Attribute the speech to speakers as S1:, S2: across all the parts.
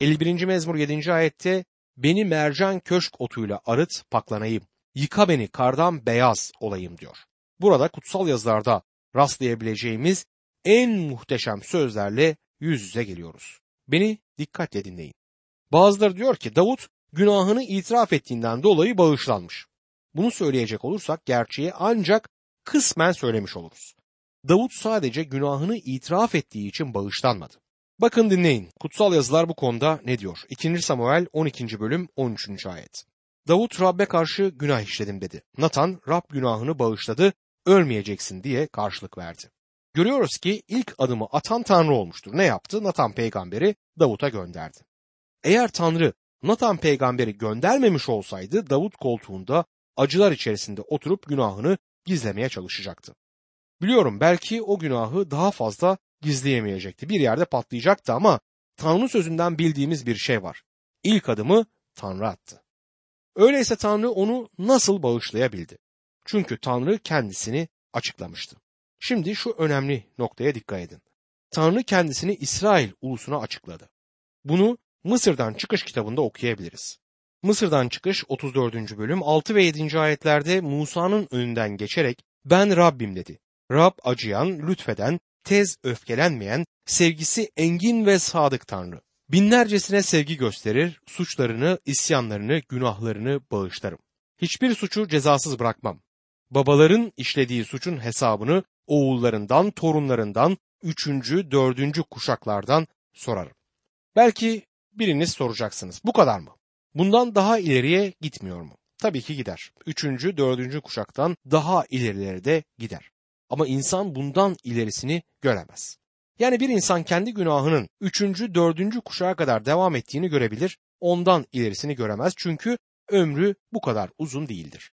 S1: 51. mezmur 7. ayette beni mercan köşk otuyla arıt paklanayım. Yıka beni kardan beyaz olayım diyor. Burada kutsal yazılarda rastlayabileceğimiz en muhteşem sözlerle yüz yüze geliyoruz. Beni dikkatle dinleyin. Bazıları diyor ki Davut günahını itiraf ettiğinden dolayı bağışlanmış. Bunu söyleyecek olursak gerçeği ancak kısmen söylemiş oluruz. Davut sadece günahını itiraf ettiği için bağışlanmadı. Bakın dinleyin. Kutsal yazılar bu konuda ne diyor? 2. Samuel 12. bölüm 13. ayet. Davut Rab'be karşı günah işledim dedi. Nathan Rab günahını bağışladı, ölmeyeceksin diye karşılık verdi. Görüyoruz ki ilk adımı atan Tanrı olmuştur. Ne yaptı? Nathan peygamberi Davut'a gönderdi. Eğer Tanrı Nathan peygamberi göndermemiş olsaydı Davut koltuğunda acılar içerisinde oturup günahını gizlemeye çalışacaktı. Biliyorum belki o günahı daha fazla gizleyemeyecekti. Bir yerde patlayacaktı ama Tanrı sözünden bildiğimiz bir şey var. İlk adımı Tanrı attı. Öyleyse Tanrı onu nasıl bağışlayabildi? Çünkü Tanrı kendisini açıklamıştı. Şimdi şu önemli noktaya dikkat edin. Tanrı kendisini İsrail ulusuna açıkladı. Bunu Mısır'dan çıkış kitabında okuyabiliriz. Mısır'dan çıkış 34. bölüm 6 ve 7. ayetlerde Musa'nın önünden geçerek ben Rabbim dedi. Rab acıyan, lütfeden, tez öfkelenmeyen, sevgisi engin ve sadık Tanrı. Binlercesine sevgi gösterir, suçlarını, isyanlarını, günahlarını bağışlarım. Hiçbir suçu cezasız bırakmam. Babaların işlediği suçun hesabını oğullarından, torunlarından, üçüncü, dördüncü kuşaklardan sorarım. Belki biriniz soracaksınız. Bu kadar mı? Bundan daha ileriye gitmiyor mu? Tabii ki gider. Üçüncü, dördüncü kuşaktan daha ilerilere de gider. Ama insan bundan ilerisini göremez. Yani bir insan kendi günahının üçüncü, dördüncü kuşağa kadar devam ettiğini görebilir, ondan ilerisini göremez çünkü ömrü bu kadar uzun değildir.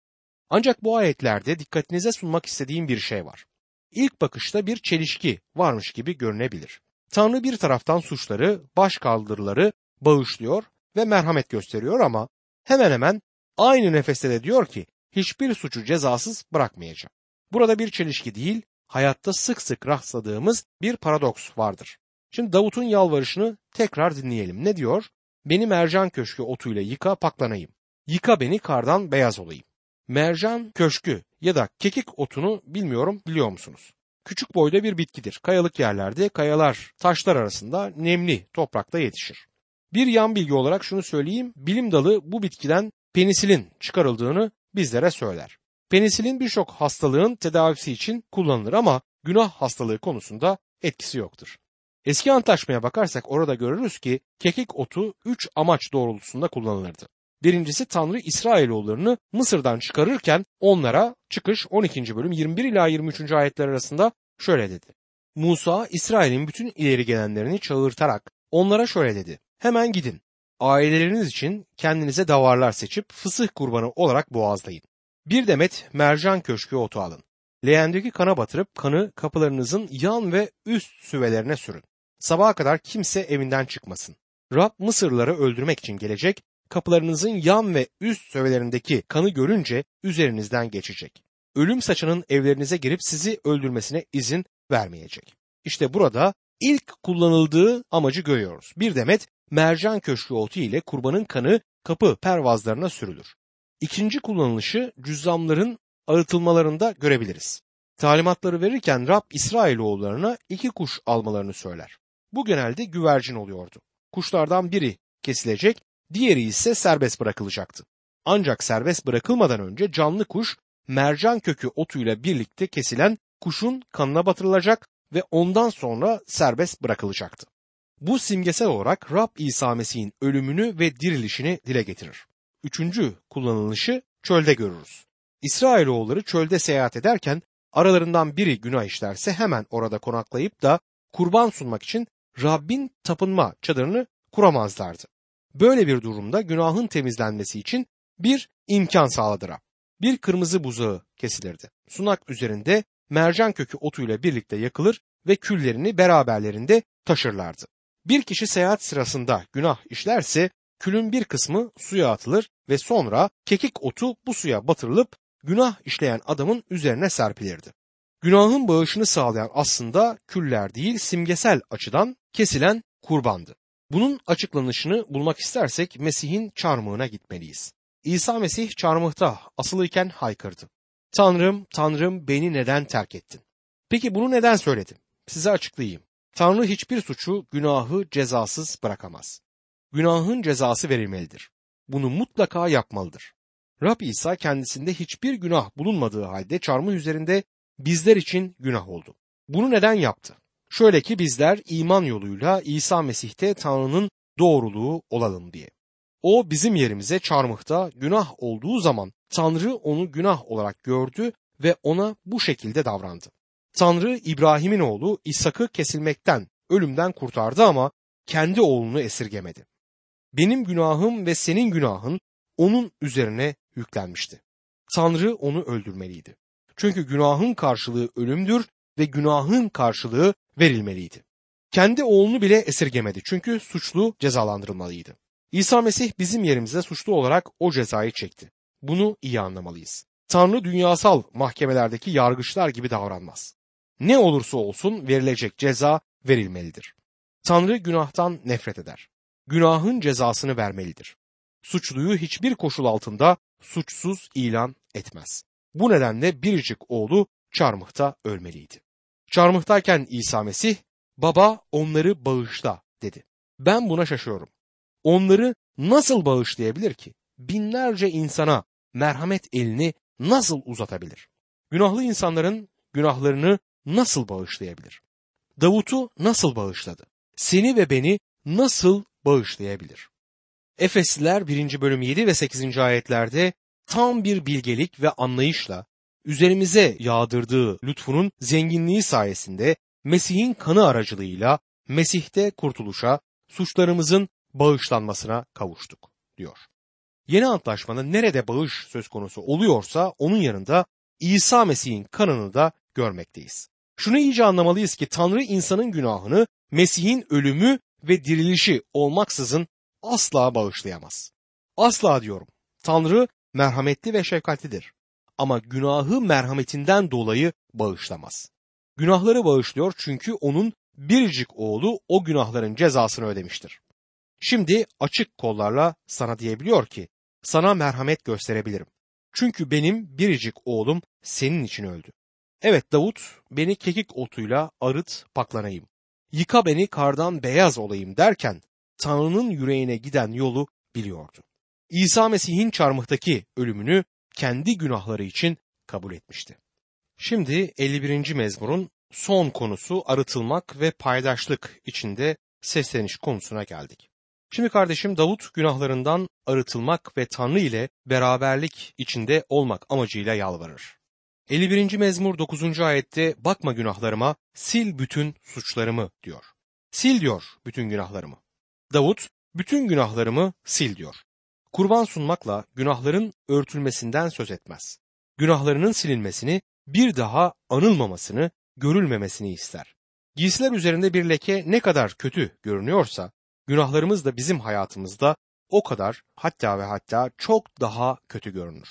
S1: Ancak bu ayetlerde dikkatinize sunmak istediğim bir şey var. İlk bakışta bir çelişki varmış gibi görünebilir. Tanrı bir taraftan suçları, baş kaldırıları bağışlıyor ve merhamet gösteriyor ama hemen hemen aynı nefeste de diyor ki hiçbir suçu cezasız bırakmayacak. Burada bir çelişki değil, hayatta sık sık rastladığımız bir paradoks vardır. Şimdi Davut'un yalvarışını tekrar dinleyelim. Ne diyor? Beni mercan köşkü otuyla yıka paklanayım. Yıka beni kardan beyaz olayım. Mercan köşkü ya da kekik otunu bilmiyorum biliyor musunuz? Küçük boyda bir bitkidir. Kayalık yerlerde, kayalar, taşlar arasında nemli toprakta yetişir. Bir yan bilgi olarak şunu söyleyeyim. Bilim dalı bu bitkiden penisilin çıkarıldığını bizlere söyler. Penisilin birçok hastalığın tedavisi için kullanılır ama günah hastalığı konusunda etkisi yoktur. Eski antlaşmaya bakarsak orada görürüz ki kekik otu üç amaç doğrultusunda kullanılırdı. Birincisi Tanrı İsrailoğullarını Mısır'dan çıkarırken onlara çıkış 12. bölüm 21 ila 23. ayetler arasında şöyle dedi. Musa İsrail'in bütün ileri gelenlerini çağırtarak onlara şöyle dedi. Hemen gidin. Aileleriniz için kendinize davarlar seçip fısıh kurbanı olarak boğazlayın. Bir demet mercan köşkü otu alın. Leğendeki kana batırıp kanı kapılarınızın yan ve üst süvelerine sürün. Sabaha kadar kimse evinden çıkmasın. Rab Mısırlıları öldürmek için gelecek, kapılarınızın yan ve üst sövelerindeki kanı görünce üzerinizden geçecek. Ölüm saçının evlerinize girip sizi öldürmesine izin vermeyecek. İşte burada ilk kullanıldığı amacı görüyoruz. Bir demet mercan köşkü otu ile kurbanın kanı kapı pervazlarına sürülür. İkinci kullanılışı cüzzamların arıtılmalarında görebiliriz. Talimatları verirken Rab İsrailoğullarına iki kuş almalarını söyler. Bu genelde güvercin oluyordu. Kuşlardan biri kesilecek, diğeri ise serbest bırakılacaktı. Ancak serbest bırakılmadan önce canlı kuş mercan kökü otuyla birlikte kesilen kuşun kanına batırılacak ve ondan sonra serbest bırakılacaktı. Bu simgesel olarak Rab İsa Mesih'in ölümünü ve dirilişini dile getirir. Üçüncü kullanılışı çölde görürüz. İsrailoğulları çölde seyahat ederken aralarından biri günah işlerse hemen orada konaklayıp da kurban sunmak için Rabbin tapınma çadırını kuramazlardı. Böyle bir durumda günahın temizlenmesi için bir imkan sağladı. Bir kırmızı buzağı kesilirdi. Sunak üzerinde mercan kökü otuyla birlikte yakılır ve küllerini beraberlerinde taşırlardı. Bir kişi seyahat sırasında günah işlerse külün bir kısmı suya atılır ve sonra kekik otu bu suya batırılıp günah işleyen adamın üzerine serpilirdi. Günahın bağışını sağlayan aslında küller değil simgesel açıdan kesilen kurbandı. Bunun açıklanışını bulmak istersek Mesih'in çarmıhına gitmeliyiz. İsa Mesih çarmıhta asılıyken haykırdı. Tanrım, Tanrım beni neden terk ettin? Peki bunu neden söyledim? Size açıklayayım. Tanrı hiçbir suçu, günahı cezasız bırakamaz. Günahın cezası verilmelidir. Bunu mutlaka yapmalıdır. Rab İsa kendisinde hiçbir günah bulunmadığı halde çarmıh üzerinde bizler için günah oldu. Bunu neden yaptı? Şöyle ki bizler iman yoluyla İsa Mesih'te Tanrı'nın doğruluğu olalım diye. O bizim yerimize çarmıhta günah olduğu zaman Tanrı onu günah olarak gördü ve ona bu şekilde davrandı. Tanrı İbrahim'in oğlu İshak'ı kesilmekten, ölümden kurtardı ama kendi oğlunu esirgemedi. Benim günahım ve senin günahın onun üzerine yüklenmişti. Tanrı onu öldürmeliydi. Çünkü günahın karşılığı ölümdür ve günahın karşılığı verilmeliydi. Kendi oğlunu bile esirgemedi çünkü suçlu cezalandırılmalıydı. İsa Mesih bizim yerimize suçlu olarak o cezayı çekti. Bunu iyi anlamalıyız. Tanrı dünyasal mahkemelerdeki yargıçlar gibi davranmaz. Ne olursa olsun verilecek ceza verilmelidir. Tanrı günahtan nefret eder. Günahın cezasını vermelidir. Suçluyu hiçbir koşul altında suçsuz ilan etmez. Bu nedenle biricik oğlu çarmıhta ölmeliydi. Çarmıhtayken İsa Mesih, baba onları bağışla dedi. Ben buna şaşıyorum. Onları nasıl bağışlayabilir ki? Binlerce insana merhamet elini nasıl uzatabilir? Günahlı insanların günahlarını nasıl bağışlayabilir? Davut'u nasıl bağışladı? Seni ve beni nasıl bağışlayabilir? Efesliler 1. bölüm 7 ve 8. ayetlerde tam bir bilgelik ve anlayışla üzerimize yağdırdığı lütfunun zenginliği sayesinde Mesih'in kanı aracılığıyla Mesih'te kurtuluşa, suçlarımızın bağışlanmasına kavuştuk diyor. Yeni antlaşmada nerede bağış söz konusu oluyorsa onun yanında İsa Mesih'in kanını da görmekteyiz. Şunu iyice anlamalıyız ki Tanrı insanın günahını Mesih'in ölümü ve dirilişi olmaksızın asla bağışlayamaz. Asla diyorum. Tanrı merhametli ve şefkatlidir. Ama günahı merhametinden dolayı bağışlamaz. Günahları bağışlıyor çünkü onun biricik oğlu o günahların cezasını ödemiştir. Şimdi açık kollarla sana diyebiliyor ki sana merhamet gösterebilirim. Çünkü benim biricik oğlum senin için öldü. Evet Davut beni kekik otuyla arıt paklanayım. Yıka beni kardan beyaz olayım derken Tanrı'nın yüreğine giden yolu biliyordu. İsa Mesih'in çarmıhtaki ölümünü kendi günahları için kabul etmişti. Şimdi 51. mezmurun son konusu arıtılmak ve paydaşlık içinde sesleniş konusuna geldik. Şimdi kardeşim Davut günahlarından arıtılmak ve Tanrı ile beraberlik içinde olmak amacıyla yalvarır. 51. mezmur 9. ayette bakma günahlarıma sil bütün suçlarımı diyor. Sil diyor bütün günahlarımı. Davut bütün günahlarımı sil diyor. Kurban sunmakla günahların örtülmesinden söz etmez. Günahlarının silinmesini, bir daha anılmamasını, görülmemesini ister. Giysiler üzerinde bir leke ne kadar kötü görünüyorsa, günahlarımız da bizim hayatımızda o kadar hatta ve hatta çok daha kötü görünür.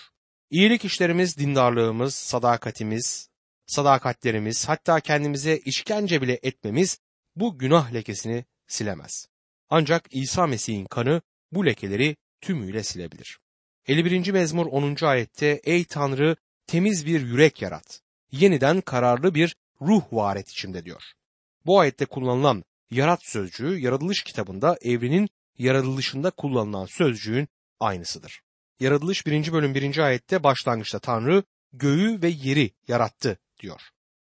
S1: İyilik işlerimiz, dindarlığımız, sadakatimiz, sadakatlerimiz, hatta kendimize işkence bile etmemiz bu günah lekesini silemez. Ancak İsa Mesih'in kanı bu lekeleri tümüyle silebilir. 51. mezmur 10. ayette Ey Tanrı temiz bir yürek yarat. Yeniden kararlı bir ruh var et içimde diyor. Bu ayette kullanılan yarat sözcüğü yaratılış kitabında evrenin yaratılışında kullanılan sözcüğün aynısıdır. Yaratılış 1. bölüm 1. ayette başlangıçta Tanrı göğü ve yeri yarattı diyor.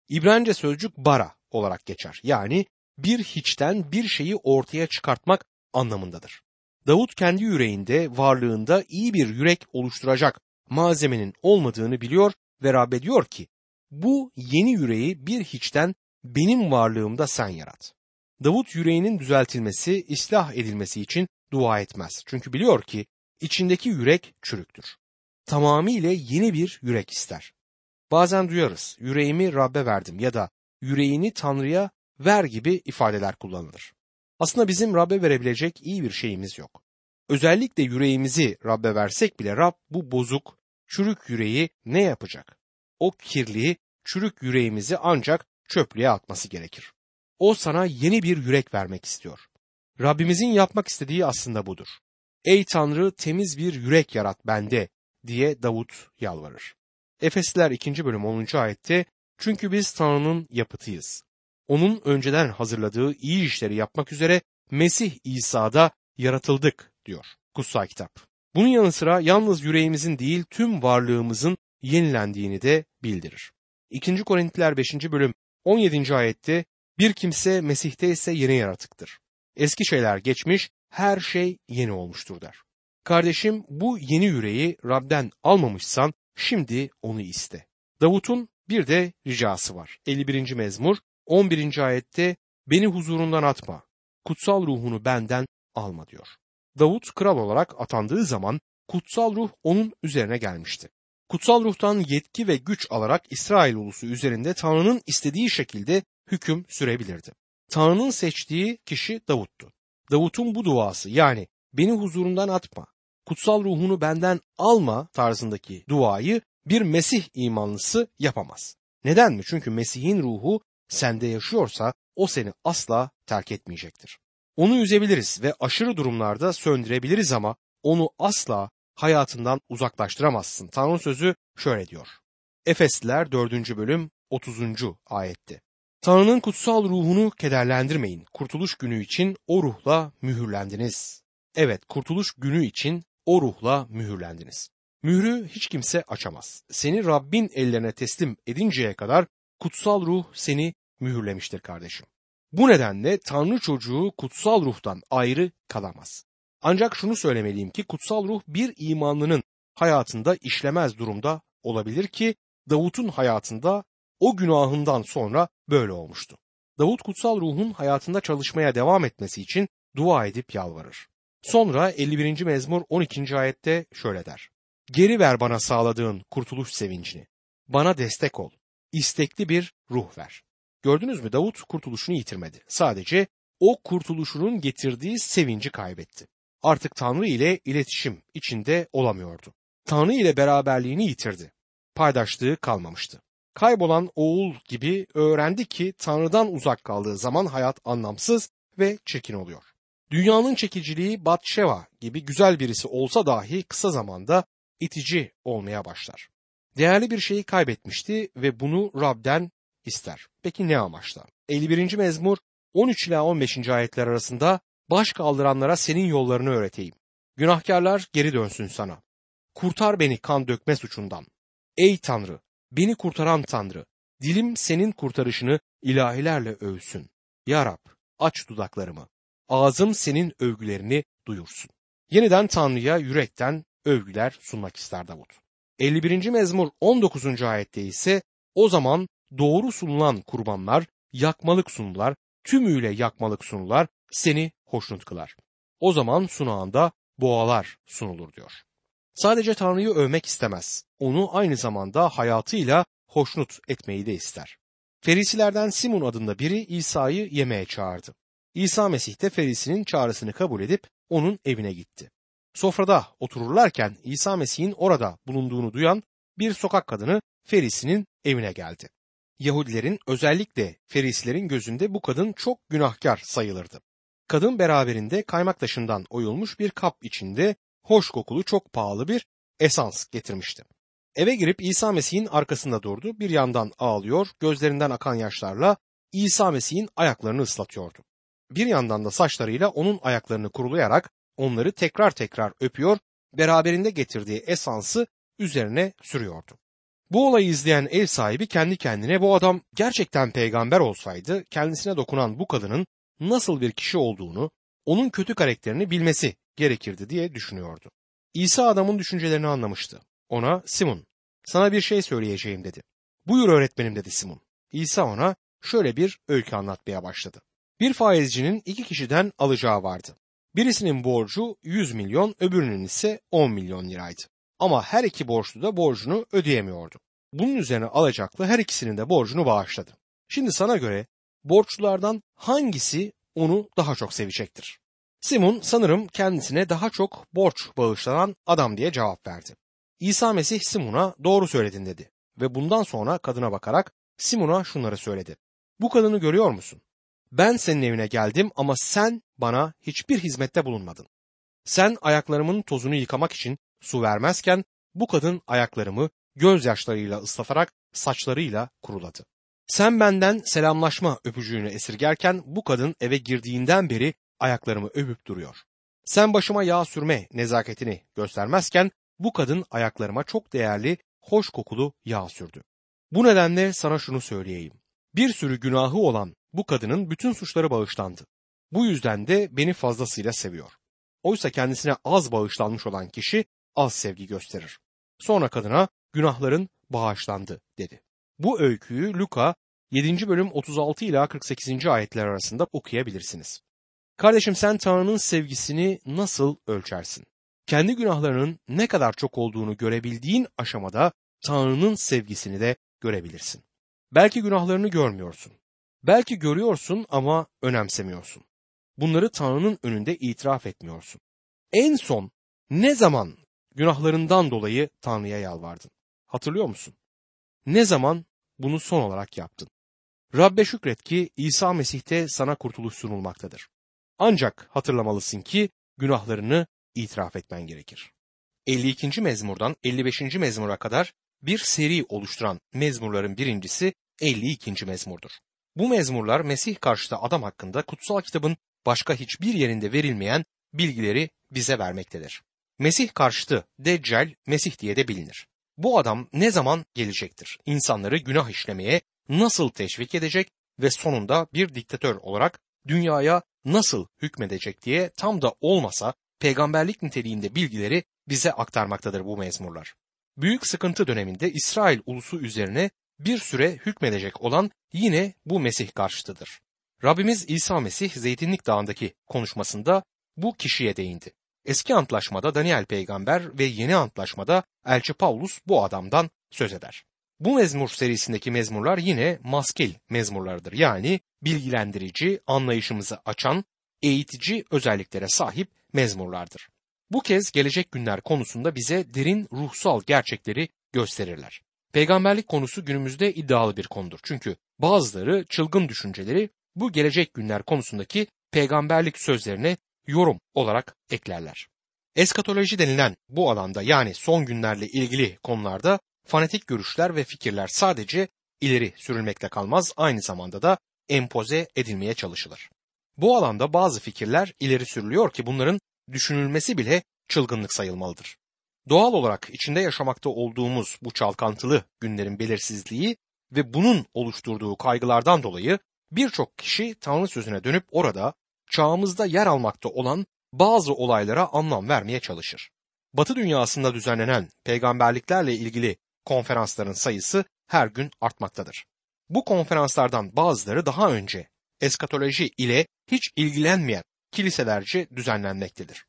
S1: İbranice sözcük bara olarak geçer. Yani bir hiçten bir şeyi ortaya çıkartmak anlamındadır. Davut kendi yüreğinde, varlığında iyi bir yürek oluşturacak malzemenin olmadığını biliyor ve Rab diyor ki, bu yeni yüreği bir hiçten benim varlığımda sen yarat. Davut yüreğinin düzeltilmesi, ıslah edilmesi için dua etmez. Çünkü biliyor ki içindeki yürek çürüktür. Tamamıyla yeni bir yürek ister. Bazen duyarız, yüreğimi Rab'be verdim ya da yüreğini Tanrı'ya ver gibi ifadeler kullanılır. Aslında bizim Rab'be verebilecek iyi bir şeyimiz yok. Özellikle yüreğimizi Rab'be versek bile Rab bu bozuk, çürük yüreği ne yapacak? O kirli, çürük yüreğimizi ancak çöplüğe atması gerekir. O sana yeni bir yürek vermek istiyor. Rabbimizin yapmak istediği aslında budur. Ey Tanrı temiz bir yürek yarat bende diye Davut yalvarır. Efesliler 2. bölüm 10. ayette çünkü biz Tanrı'nın yapıtıyız. Onun önceden hazırladığı iyi işleri yapmak üzere Mesih İsa'da yaratıldık diyor kutsal kitap. Bunun yanı sıra yalnız yüreğimizin değil tüm varlığımızın yenilendiğini de bildirir. 2. Korintiler 5. bölüm 17. ayette bir kimse Mesih'te ise yeni yaratıktır. Eski şeyler geçmiş, her şey yeni olmuştur der. Kardeşim bu yeni yüreği Rab'den almamışsan şimdi onu iste. Davut'un bir de ricası var. 51. mezmur 11. ayette beni huzurundan atma, kutsal ruhunu benden alma diyor. Davut kral olarak atandığı zaman kutsal ruh onun üzerine gelmişti. Kutsal ruhtan yetki ve güç alarak İsrail ulusu üzerinde Tanrı'nın istediği şekilde hüküm sürebilirdi. Tanrı'nın seçtiği kişi Davut'tu. Davut'un bu duası yani beni huzurundan atma, kutsal ruhunu benden alma tarzındaki duayı bir Mesih imanlısı yapamaz. Neden mi? Çünkü Mesih'in ruhu sende yaşıyorsa o seni asla terk etmeyecektir. Onu üzebiliriz ve aşırı durumlarda söndürebiliriz ama onu asla hayatından uzaklaştıramazsın. Tanrı sözü şöyle diyor. Efesliler 4. bölüm 30. ayette. Tanrı'nın kutsal ruhunu kederlendirmeyin. Kurtuluş günü için o ruhla mühürlendiniz. Evet, kurtuluş günü için o ruhla mühürlendiniz. Mührü hiç kimse açamaz. Seni Rabbin ellerine teslim edinceye kadar kutsal ruh seni mühürlemiştir kardeşim. Bu nedenle Tanrı çocuğu kutsal ruhtan ayrı kalamaz. Ancak şunu söylemeliyim ki kutsal ruh bir imanlının hayatında işlemez durumda olabilir ki Davut'un hayatında o günahından sonra böyle olmuştu. Davut kutsal ruhun hayatında çalışmaya devam etmesi için dua edip yalvarır. Sonra 51. mezmur 12. ayette şöyle der. Geri ver bana sağladığın kurtuluş sevincini. Bana destek ol. İstekli bir ruh ver. Gördünüz mü Davut kurtuluşunu yitirmedi. Sadece o kurtuluşunun getirdiği sevinci kaybetti. Artık Tanrı ile iletişim içinde olamıyordu. Tanrı ile beraberliğini yitirdi. Paydaşlığı kalmamıştı. Kaybolan oğul gibi öğrendi ki Tanrı'dan uzak kaldığı zaman hayat anlamsız ve çekin oluyor. Dünyanın çekiciliği Batşeva gibi güzel birisi olsa dahi kısa zamanda itici olmaya başlar. Değerli bir şeyi kaybetmişti ve bunu Rab'den ister. Peki ne amaçla? 51. mezmur 13 ila 15. ayetler arasında baş kaldıranlara senin yollarını öğreteyim. Günahkarlar geri dönsün sana. Kurtar beni kan dökme suçundan. Ey Tanrı, beni kurtaran Tanrı, dilim senin kurtarışını ilahilerle övsün. Ya Rab, aç dudaklarımı. Ağzım senin övgülerini duyursun. Yeniden Tanrı'ya yürekten övgüler sunmak ister Davut. 51. mezmur 19. ayette ise o zaman doğru sunulan kurbanlar, yakmalık sunular, tümüyle yakmalık sunular seni hoşnut kılar. O zaman sunağında boğalar sunulur diyor. Sadece Tanrı'yı övmek istemez. Onu aynı zamanda hayatıyla hoşnut etmeyi de ister. Ferisilerden Simon adında biri İsa'yı yemeğe çağırdı. İsa Mesih de Ferisinin çağrısını kabul edip onun evine gitti. Sofrada otururlarken İsa Mesih'in orada bulunduğunu duyan bir sokak kadını Ferisinin evine geldi. Yahudilerin özellikle Ferisilerin gözünde bu kadın çok günahkar sayılırdı. Kadın beraberinde kaymak taşından oyulmuş bir kap içinde hoş kokulu çok pahalı bir esans getirmişti. Eve girip İsa Mesih'in arkasında durdu. Bir yandan ağlıyor, gözlerinden akan yaşlarla İsa Mesih'in ayaklarını ıslatıyordu. Bir yandan da saçlarıyla onun ayaklarını kurulayarak onları tekrar tekrar öpüyor, beraberinde getirdiği esansı üzerine sürüyordu. Bu olayı izleyen ev sahibi kendi kendine bu adam gerçekten peygamber olsaydı kendisine dokunan bu kadının nasıl bir kişi olduğunu, onun kötü karakterini bilmesi gerekirdi diye düşünüyordu. İsa adamın düşüncelerini anlamıştı. Ona Simon, sana bir şey söyleyeceğim dedi. Buyur öğretmenim dedi Simon. İsa ona şöyle bir öykü anlatmaya başladı. Bir faizcinin iki kişiden alacağı vardı. Birisinin borcu 100 milyon, öbürünün ise 10 milyon liraydı. Ama her iki borçlu da borcunu ödeyemiyordu. Bunun üzerine alacaklı her ikisinin de borcunu bağışladı. Şimdi sana göre borçlulardan hangisi onu daha çok sevecektir? Simon sanırım kendisine daha çok borç bağışlanan adam diye cevap verdi. İsa Mesih Simon'a doğru söyledin dedi ve bundan sonra kadına bakarak Simon'a şunları söyledi. Bu kadını görüyor musun? Ben senin evine geldim ama sen bana hiçbir hizmette bulunmadın. Sen ayaklarımın tozunu yıkamak için su vermezken bu kadın ayaklarımı gözyaşlarıyla ıslatarak saçlarıyla kuruladı. Sen benden selamlaşma öpücüğünü esirgerken bu kadın eve girdiğinden beri ayaklarımı öpüp duruyor. Sen başıma yağ sürme nezaketini göstermezken bu kadın ayaklarıma çok değerli, hoş kokulu yağ sürdü. Bu nedenle sana şunu söyleyeyim. Bir sürü günahı olan bu kadının bütün suçları bağışlandı. Bu yüzden de beni fazlasıyla seviyor. Oysa kendisine az bağışlanmış olan kişi az sevgi gösterir. Sonra kadına günahların bağışlandı dedi. Bu öyküyü Luka 7. bölüm 36 ila 48. ayetler arasında okuyabilirsiniz. Kardeşim sen Tanrı'nın sevgisini nasıl ölçersin? Kendi günahlarının ne kadar çok olduğunu görebildiğin aşamada Tanrı'nın sevgisini de görebilirsin. Belki günahlarını görmüyorsun. Belki görüyorsun ama önemsemiyorsun. Bunları Tanrı'nın önünde itiraf etmiyorsun. En son ne zaman günahlarından dolayı Tanrı'ya yalvardın? Hatırlıyor musun? Ne zaman bunu son olarak yaptın? Rabbe şükret ki İsa Mesih'te sana kurtuluş sunulmaktadır. Ancak hatırlamalısın ki günahlarını itiraf etmen gerekir. 52. mezmurdan 55. mezmura kadar bir seri oluşturan mezmurların birincisi 52. mezmurdur. Bu mezmurlar Mesih karşıtı adam hakkında kutsal kitabın başka hiçbir yerinde verilmeyen bilgileri bize vermektedir. Mesih karşıtı Deccal Mesih diye de bilinir. Bu adam ne zaman gelecektir? İnsanları günah işlemeye nasıl teşvik edecek ve sonunda bir diktatör olarak dünyaya nasıl hükmedecek diye tam da olmasa peygamberlik niteliğinde bilgileri bize aktarmaktadır bu mezmurlar. Büyük sıkıntı döneminde İsrail ulusu üzerine bir süre hükmedecek olan yine bu Mesih karşıtıdır. Rabbimiz İsa Mesih Zeytinlik Dağı'ndaki konuşmasında bu kişiye değindi. Eski antlaşmada Daniel peygamber ve yeni antlaşmada Elçi Paulus bu adamdan söz eder. Bu mezmur serisindeki mezmurlar yine maskil mezmurlarıdır. Yani bilgilendirici, anlayışımızı açan, eğitici özelliklere sahip mezmurlardır. Bu kez gelecek günler konusunda bize derin ruhsal gerçekleri gösterirler. Peygamberlik konusu günümüzde iddialı bir konudur. Çünkü bazıları çılgın düşünceleri bu gelecek günler konusundaki peygamberlik sözlerine yorum olarak eklerler. Eskatoloji denilen bu alanda yani son günlerle ilgili konularda fanatik görüşler ve fikirler sadece ileri sürülmekle kalmaz aynı zamanda da empoze edilmeye çalışılır. Bu alanda bazı fikirler ileri sürülüyor ki bunların düşünülmesi bile çılgınlık sayılmalıdır. Doğal olarak içinde yaşamakta olduğumuz bu çalkantılı günlerin belirsizliği ve bunun oluşturduğu kaygılardan dolayı birçok kişi Tanrı sözüne dönüp orada çağımızda yer almakta olan bazı olaylara anlam vermeye çalışır. Batı dünyasında düzenlenen peygamberliklerle ilgili konferansların sayısı her gün artmaktadır. Bu konferanslardan bazıları daha önce eskatoloji ile hiç ilgilenmeyen kiliselerce düzenlenmektedir.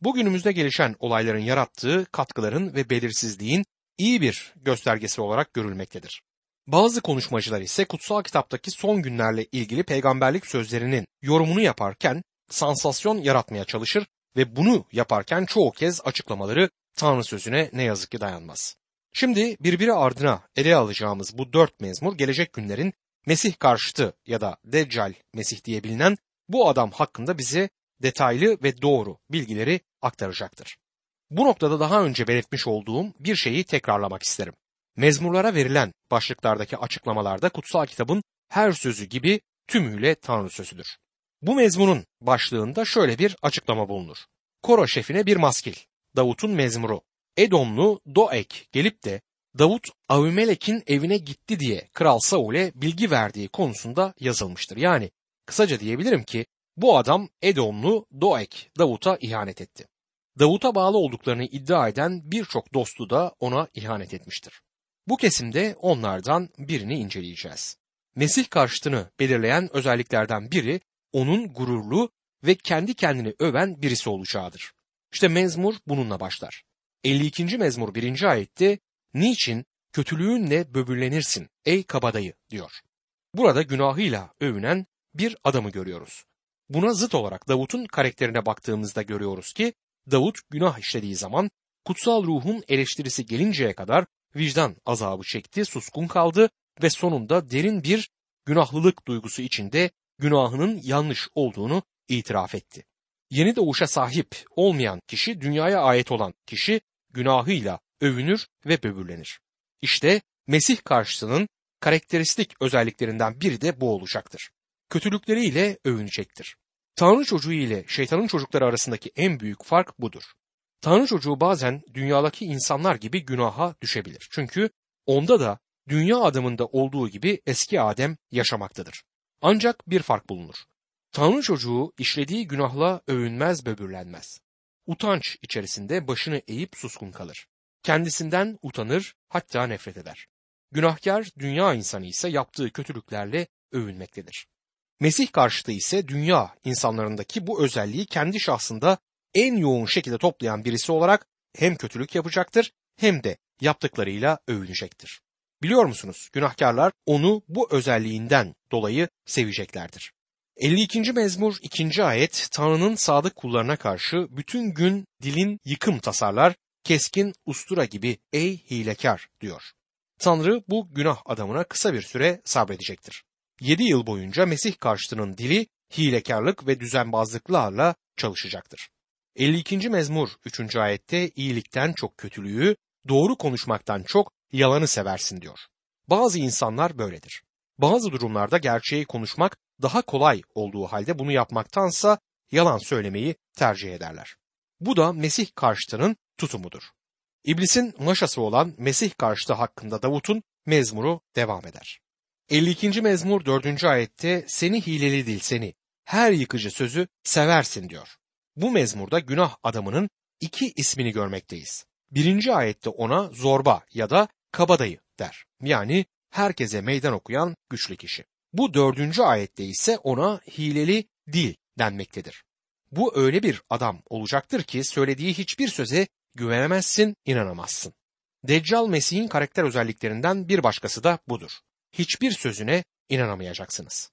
S1: Bugünümüzde gelişen olayların yarattığı katkıların ve belirsizliğin iyi bir göstergesi olarak görülmektedir. Bazı konuşmacılar ise kutsal kitaptaki son günlerle ilgili peygamberlik sözlerinin yorumunu yaparken sansasyon yaratmaya çalışır ve bunu yaparken çoğu kez açıklamaları Tanrı sözüne ne yazık ki dayanmaz. Şimdi birbiri ardına ele alacağımız bu dört mezmur gelecek günlerin Mesih karşıtı ya da Deccal Mesih diye bilinen bu adam hakkında bize detaylı ve doğru bilgileri aktaracaktır. Bu noktada daha önce belirtmiş olduğum bir şeyi tekrarlamak isterim. Mezmurlara verilen başlıklardaki açıklamalarda kutsal kitabın her sözü gibi tümüyle Tanrı sözüdür. Bu mezmunun başlığında şöyle bir açıklama bulunur. Koro şefine bir maskil, Davut'un mezmuru, Edomlu Doek gelip de Davut Avimelek'in evine gitti diye Kral Saul'e bilgi verdiği konusunda yazılmıştır. Yani kısaca diyebilirim ki bu adam Edomlu Doek Davut'a ihanet etti. Davut'a bağlı olduklarını iddia eden birçok dostu da ona ihanet etmiştir. Bu kesimde onlardan birini inceleyeceğiz. Mesih karşıtını belirleyen özelliklerden biri onun gururlu ve kendi kendini öven birisi olacağıdır. İşte mezmur bununla başlar. 52. mezmur 1. ayette niçin kötülüğünle böbürlenirsin ey kabadayı diyor. Burada günahıyla övünen bir adamı görüyoruz. Buna zıt olarak Davut'un karakterine baktığımızda görüyoruz ki Davut günah işlediği zaman kutsal ruhun eleştirisi gelinceye kadar vicdan azabı çekti, suskun kaldı ve sonunda derin bir günahlılık duygusu içinde günahının yanlış olduğunu itiraf etti. Yeni doğuşa sahip olmayan kişi dünyaya ait olan kişi günahıyla övünür ve böbürlenir. İşte Mesih karşısının karakteristik özelliklerinden biri de bu olacaktır. Kötülükleriyle övünecektir. Tanrı çocuğu ile şeytanın çocukları arasındaki en büyük fark budur. Tanrı çocuğu bazen dünyadaki insanlar gibi günaha düşebilir. Çünkü onda da dünya adamında olduğu gibi eski Adem yaşamaktadır. Ancak bir fark bulunur. Tanrı çocuğu işlediği günahla övünmez böbürlenmez. Utanç içerisinde başını eğip suskun kalır. Kendisinden utanır hatta nefret eder. Günahkar dünya insanı ise yaptığı kötülüklerle övünmektedir. Mesih karşıtı ise dünya insanlarındaki bu özelliği kendi şahsında en yoğun şekilde toplayan birisi olarak hem kötülük yapacaktır hem de yaptıklarıyla övünecektir. Biliyor musunuz günahkarlar onu bu özelliğinden dolayı seveceklerdir. 52. mezmur 2. ayet Tanrı'nın sadık kullarına karşı bütün gün dilin yıkım tasarlar, keskin ustura gibi ey hilekar diyor. Tanrı bu günah adamına kısa bir süre sabredecektir. 7 yıl boyunca Mesih karşıtının dili hilekarlık ve düzenbazlıklarla çalışacaktır. 52. mezmur 3. ayette iyilikten çok kötülüğü, doğru konuşmaktan çok yalanı seversin diyor. Bazı insanlar böyledir. Bazı durumlarda gerçeği konuşmak daha kolay olduğu halde bunu yapmaktansa yalan söylemeyi tercih ederler. Bu da Mesih karşıtının tutumudur. İblisin maşası olan Mesih karşıtı hakkında Davut'un mezmuru devam eder. 52. mezmur 4. ayette seni hileli dil seni, her yıkıcı sözü seversin diyor. Bu mezmurda günah adamının iki ismini görmekteyiz. Birinci ayette ona zorba ya da kabadayı der. Yani herkese meydan okuyan güçlü kişi. Bu dördüncü ayette ise ona hileli dil denmektedir. Bu öyle bir adam olacaktır ki söylediği hiçbir söze güvenemezsin, inanamazsın. Deccal Mesih'in karakter özelliklerinden bir başkası da budur. Hiçbir sözüne inanamayacaksınız.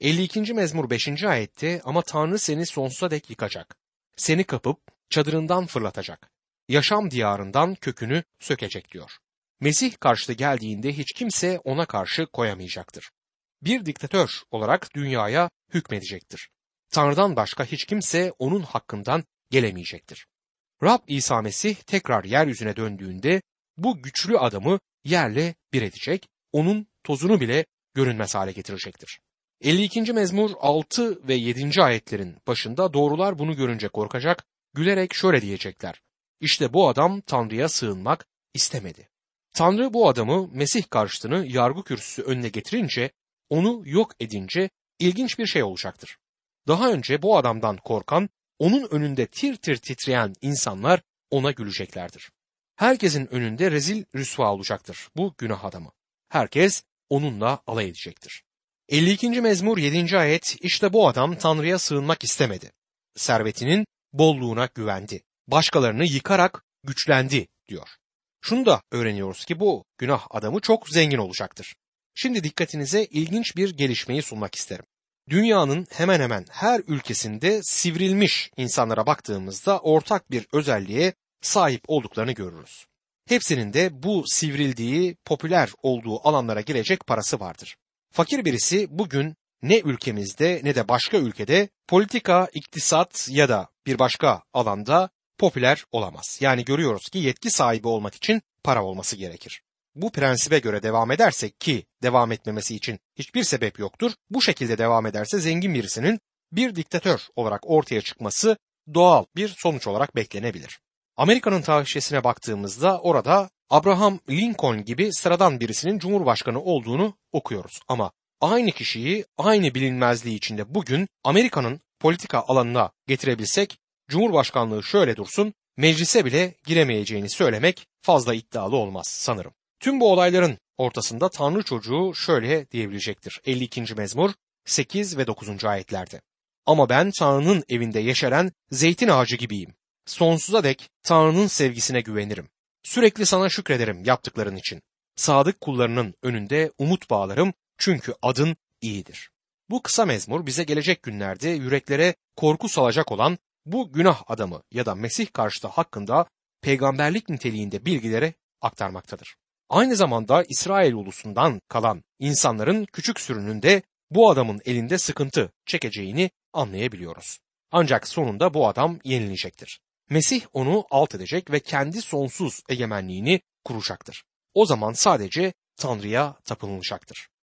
S1: 52. mezmur 5. ayette ama Tanrı seni sonsuza dek yıkacak. Seni kapıp çadırından fırlatacak. Yaşam diyarından kökünü sökecek diyor. Mesih karşıtı geldiğinde hiç kimse ona karşı koyamayacaktır. Bir diktatör olarak dünyaya hükmedecektir. Tanrı'dan başka hiç kimse onun hakkından gelemeyecektir. Rab İsa Mesih tekrar yeryüzüne döndüğünde bu güçlü adamı yerle bir edecek, onun tozunu bile görünmez hale getirecektir. 52. mezmur 6 ve 7. ayetlerin başında doğrular bunu görünce korkacak, gülerek şöyle diyecekler. İşte bu adam Tanrı'ya sığınmak istemedi. Tanrı bu adamı Mesih karşıtını yargı kürsüsü önüne getirince, onu yok edince ilginç bir şey olacaktır. Daha önce bu adamdan korkan, onun önünde tir tir titreyen insanlar ona güleceklerdir. Herkesin önünde rezil rüsva olacaktır bu günah adamı. Herkes onunla alay edecektir. 52. mezmur 7. ayet işte bu adam Tanrı'ya sığınmak istemedi. Servetinin bolluğuna güvendi. Başkalarını yıkarak güçlendi diyor. Şunu da öğreniyoruz ki bu günah adamı çok zengin olacaktır. Şimdi dikkatinize ilginç bir gelişmeyi sunmak isterim. Dünyanın hemen hemen her ülkesinde sivrilmiş insanlara baktığımızda ortak bir özelliğe sahip olduklarını görürüz. Hepsinin de bu sivrildiği, popüler olduğu alanlara girecek parası vardır. Fakir birisi bugün ne ülkemizde ne de başka ülkede politika, iktisat ya da bir başka alanda popüler olamaz. Yani görüyoruz ki yetki sahibi olmak için para olması gerekir. Bu prensibe göre devam edersek ki devam etmemesi için hiçbir sebep yoktur. Bu şekilde devam ederse zengin birisinin bir diktatör olarak ortaya çıkması doğal bir sonuç olarak beklenebilir. Amerika'nın tarihçesine baktığımızda orada Abraham Lincoln gibi sıradan birisinin cumhurbaşkanı olduğunu okuyoruz. Ama aynı kişiyi aynı bilinmezliği içinde bugün Amerika'nın politika alanına getirebilsek Cumhurbaşkanlığı şöyle dursun, meclise bile giremeyeceğini söylemek fazla iddialı olmaz sanırım. Tüm bu olayların ortasında Tanrı çocuğu şöyle diyebilecektir. 52. mezmur 8 ve 9. ayetlerde. Ama ben Tanrı'nın evinde yeşeren zeytin ağacı gibiyim. Sonsuza dek Tanrı'nın sevgisine güvenirim. Sürekli sana şükrederim yaptıkların için. Sadık kullarının önünde umut bağlarım çünkü adın iyidir. Bu kısa mezmur bize gelecek günlerde yüreklere korku salacak olan bu günah adamı ya da Mesih karşıtı hakkında peygamberlik niteliğinde bilgileri aktarmaktadır. Aynı zamanda İsrail ulusundan kalan insanların küçük sürünün de bu adamın elinde sıkıntı çekeceğini anlayabiliyoruz. Ancak sonunda bu adam yenilecektir. Mesih onu alt edecek ve kendi sonsuz egemenliğini kuracaktır. O zaman sadece Tanrı'ya tapınılacaktır.